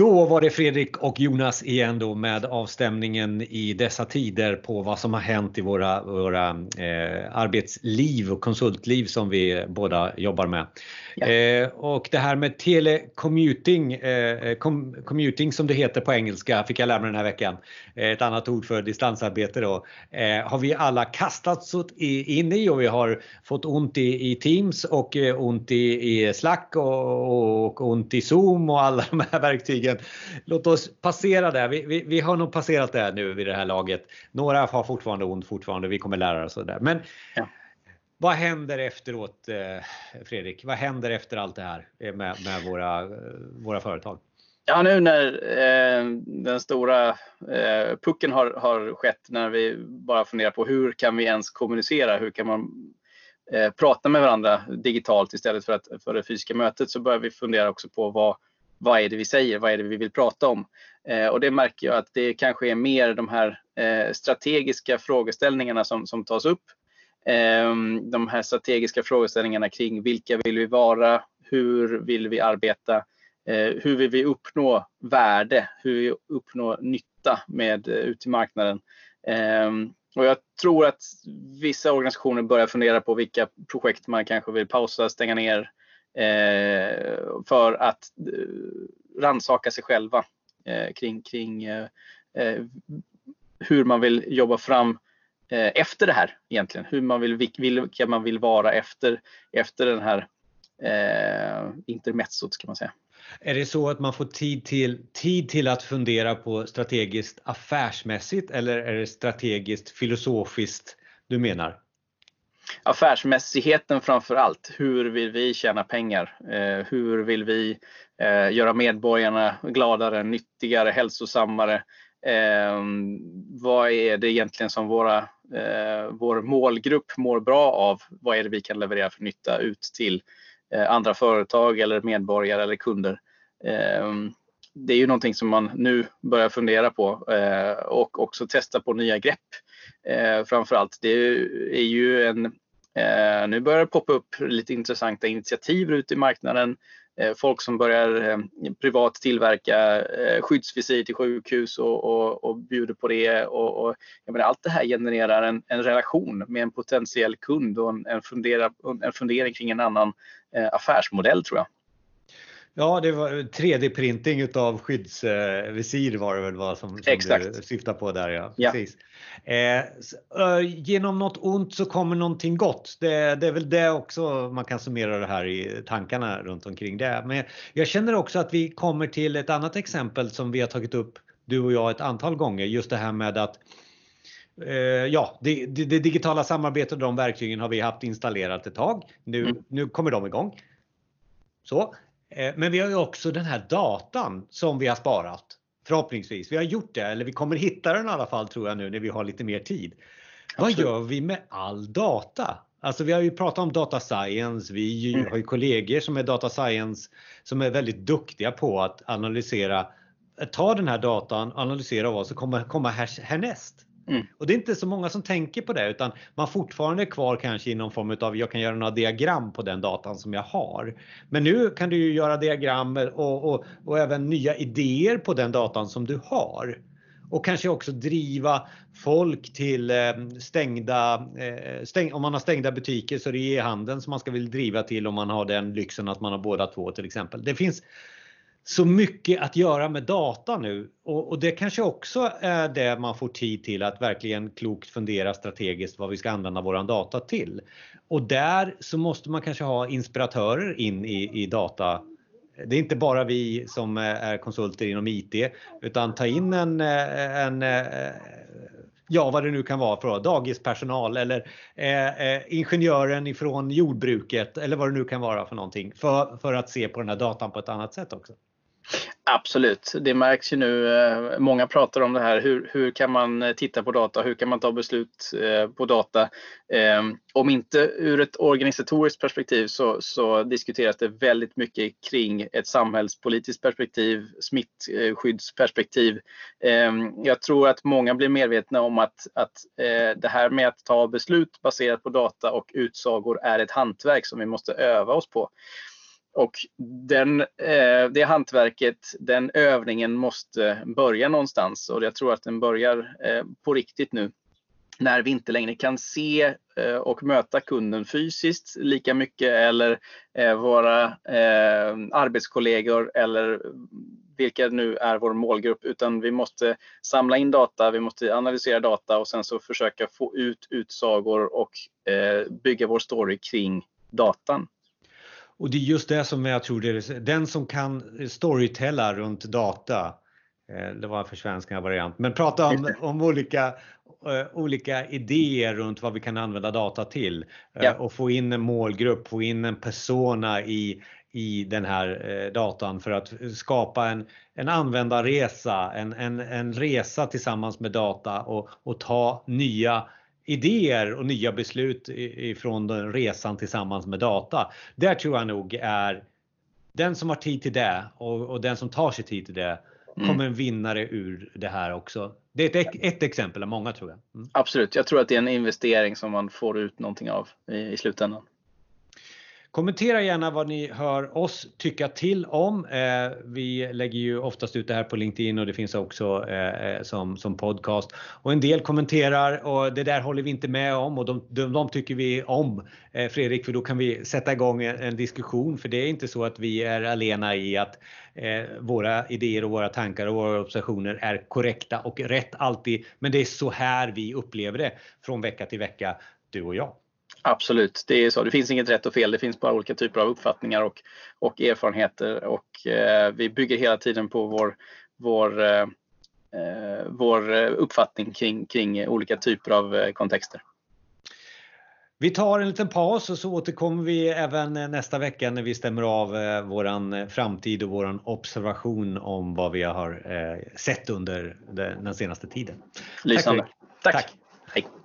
Då var det Fredrik och Jonas igen då med avstämningen i dessa tider på vad som har hänt i våra, våra eh, arbetsliv och konsultliv som vi båda jobbar med. Ja. Eh, och det här med telecommuting, eh, com commuting som det heter på engelska, fick jag lära mig den här veckan. Eh, ett annat ord för distansarbete då. Eh, har vi alla kastats in i och vi har fått ont i, i Teams och eh, ont i, i Slack och, och ont i Zoom och alla de här verktygen. Låt oss passera det. Vi, vi, vi har nog passerat det nu vid det här laget. Några har fortfarande ont fortfarande. Vi kommer lära oss det. Men ja. Vad händer efteråt eh, Fredrik? Vad händer efter allt det här med, med våra, våra företag? Ja, nu när eh, den stora eh, pucken har, har skett, när vi bara funderar på hur kan vi ens kommunicera? Hur kan man eh, prata med varandra digitalt istället för, att, för det fysiska mötet så börjar vi fundera också på vad, vad är det vi säger? Vad är det vi vill prata om? Eh, och det märker jag att det kanske är mer de här eh, strategiska frågeställningarna som, som tas upp. Eh, de här strategiska frågeställningarna kring vilka vill vi vara? Hur vill vi arbeta? Eh, hur vill vi uppnå värde? Hur vill vi uppnå nytta med eh, ut i marknaden? Eh, och jag tror att vissa organisationer börjar fundera på vilka projekt man kanske vill pausa, stänga ner eh, Eh, för att eh, rannsaka sig själva eh, kring, kring hur man vill jobba fram efter det här egentligen. Hur man vill, vilka man vill vara efter, efter den här eh, intermezzot kan man säga. Är det så att man får tid till, tid till att fundera på strategiskt affärsmässigt eller är det strategiskt filosofiskt du menar? Affärsmässigheten framför allt. Hur vill vi tjäna pengar? Eh, hur vill vi eh, göra medborgarna gladare, nyttigare, hälsosammare? Eh, vad är det egentligen som våra, eh, vår målgrupp mår bra av? Vad är det vi kan leverera för nytta ut till eh, andra företag eller medborgare eller kunder. Eh, det är ju någonting som man nu börjar fundera på eh, och också testa på nya grepp. Eh, framförallt, det är ju en eh, nu börjar det poppa upp lite intressanta initiativ ute i marknaden. Eh, folk som börjar eh, privat tillverka skyddsvisir till sjukhus och, och, och bjuder på det. Och, och menar, allt det här genererar en, en, relation med en potentiell kund och en, en, fundera, en fundering kring en annan Eh, affärsmodell tror jag. Ja, det var 3D-printing utav skyddsvisir var det väl vad som, som Exakt. du syftar på där. Ja. ja. Precis. Eh, så, eh, genom något ont så kommer någonting gott. Det, det, är väl det också man kan summera det här i tankarna runt omkring det. Men jag känner också att vi kommer till ett annat exempel som vi har tagit upp du och jag ett antal gånger. Just det här med att Eh, ja, det, det, det, digitala samarbetet och de verktygen har vi haft installerat ett tag. Nu, mm. nu kommer de igång. Så. Eh, men vi har ju också den här datan som vi har sparat. Förhoppningsvis. Vi har gjort det, eller vi kommer hitta den i alla fall tror jag nu när vi har lite mer tid. Absolut. Vad gör vi med all data? Alltså vi har ju pratat om data science, vi mm. har ju kollegor som är data science som är väldigt duktiga på att analysera, ta den här datan, analysera vad som kommer komma här, härnäst. Mm. Och det är inte så många som tänker på det utan man fortfarande är kvar kanske i någon form av jag kan göra några diagram på den datan som jag har. Men nu kan du ju göra diagram och, och, och även nya idéer på den datan som du har. Och kanske också driva folk till eh, stängda, eh, stäng, om man har stängda butiker så är det e-handeln som man ska vilja driva till om man har den lyxen att man har båda två till exempel. Det finns så mycket att göra med data nu och, och, det kanske också är det man får tid till att verkligen klokt fundera strategiskt vad vi ska använda våran data till. Och där så måste man kanske ha inspiratörer in i, i data. Det är inte bara vi som är konsulter inom IT utan ta in en, eh, en eh, ja vad det nu kan vara för dagispersonal eller eh, eh, ingenjören ifrån jordbruket eller vad det nu kan vara för någonting för, för att se på den här datan på ett annat sätt också. Absolut, det märks ju nu. Eh, många pratar om det här. Hur, hur kan man eh, titta på data? Hur kan man ta beslut eh, på data? Ehm, om inte ur ett organisatoriskt perspektiv så, så diskuteras det väldigt mycket kring ett samhällspolitiskt perspektiv, smittskyddsperspektiv. Ehm, jag tror att många blir medvetna om att, att det här med att ta beslut baserat på data och utsagor är ett hantverk som vi måste öva oss på och den, eh, det hantverket, den övningen måste börja någonstans. Och jag tror att den börjar eh, på riktigt nu. När vi inte längre kan se eh, och möta kunden fysiskt lika mycket eller eh, våra eh, arbetskollegor eller vilka nu är vår målgrupp. Utan vi måste samla in data, vi måste analysera data och sen så försöka få ut utsagor och eh, bygga vår story kring datan. Och det är just det som jag tror det är, den som kan storytella runt data, det var en försvenskad variant, men prata om, om olika Eh, olika idéer runt vad vi kan använda data till. Eh, ja. och få in en målgrupp, få in en persona i, i den här eh, datan för att skapa en, en användarresa, en, en, en resa tillsammans med data och, och ta nya idéer och nya beslut ifrån resan tillsammans med data. Där tror jag nog är den som har tid till det och, och den som tar sig tid till det mm. kommer en vinnare ur det här också. Det är ett, ett exempel av många tror jag. Mm. Absolut, jag tror att det är en investering som man får ut någonting av i, i slutändan. Kommentera gärna vad ni hör oss tycka till om. Eh, vi lägger ju oftast ut det här på LinkedIn och det finns också eh, eh, som, som podcast. Och en del kommenterar och det där håller vi inte med om och de, de, de tycker vi om. Eh, Fredrik, för då kan vi sätta igång en, en, diskussion för det är inte så att vi är alena i att eh, våra idéer och våra tankar och våra observationer är korrekta och rätt alltid. Men det är så här vi upplever det från vecka till vecka, du och jag. Absolut, det är så. Det finns inget rätt och fel. Det finns bara olika typer av uppfattningar och, och erfarenheter och eh, vi bygger hela tiden på vår, vår, eh, eh vår uppfattning kring, kring olika typer av eh, kontexter. Vi tar en liten paus och så återkommer vi även nästa vecka när vi stämmer av eh, våran framtid och våran observation om vad vi har sett under den senaste tiden. Lysande. Tack. Tack. Tack. Hej.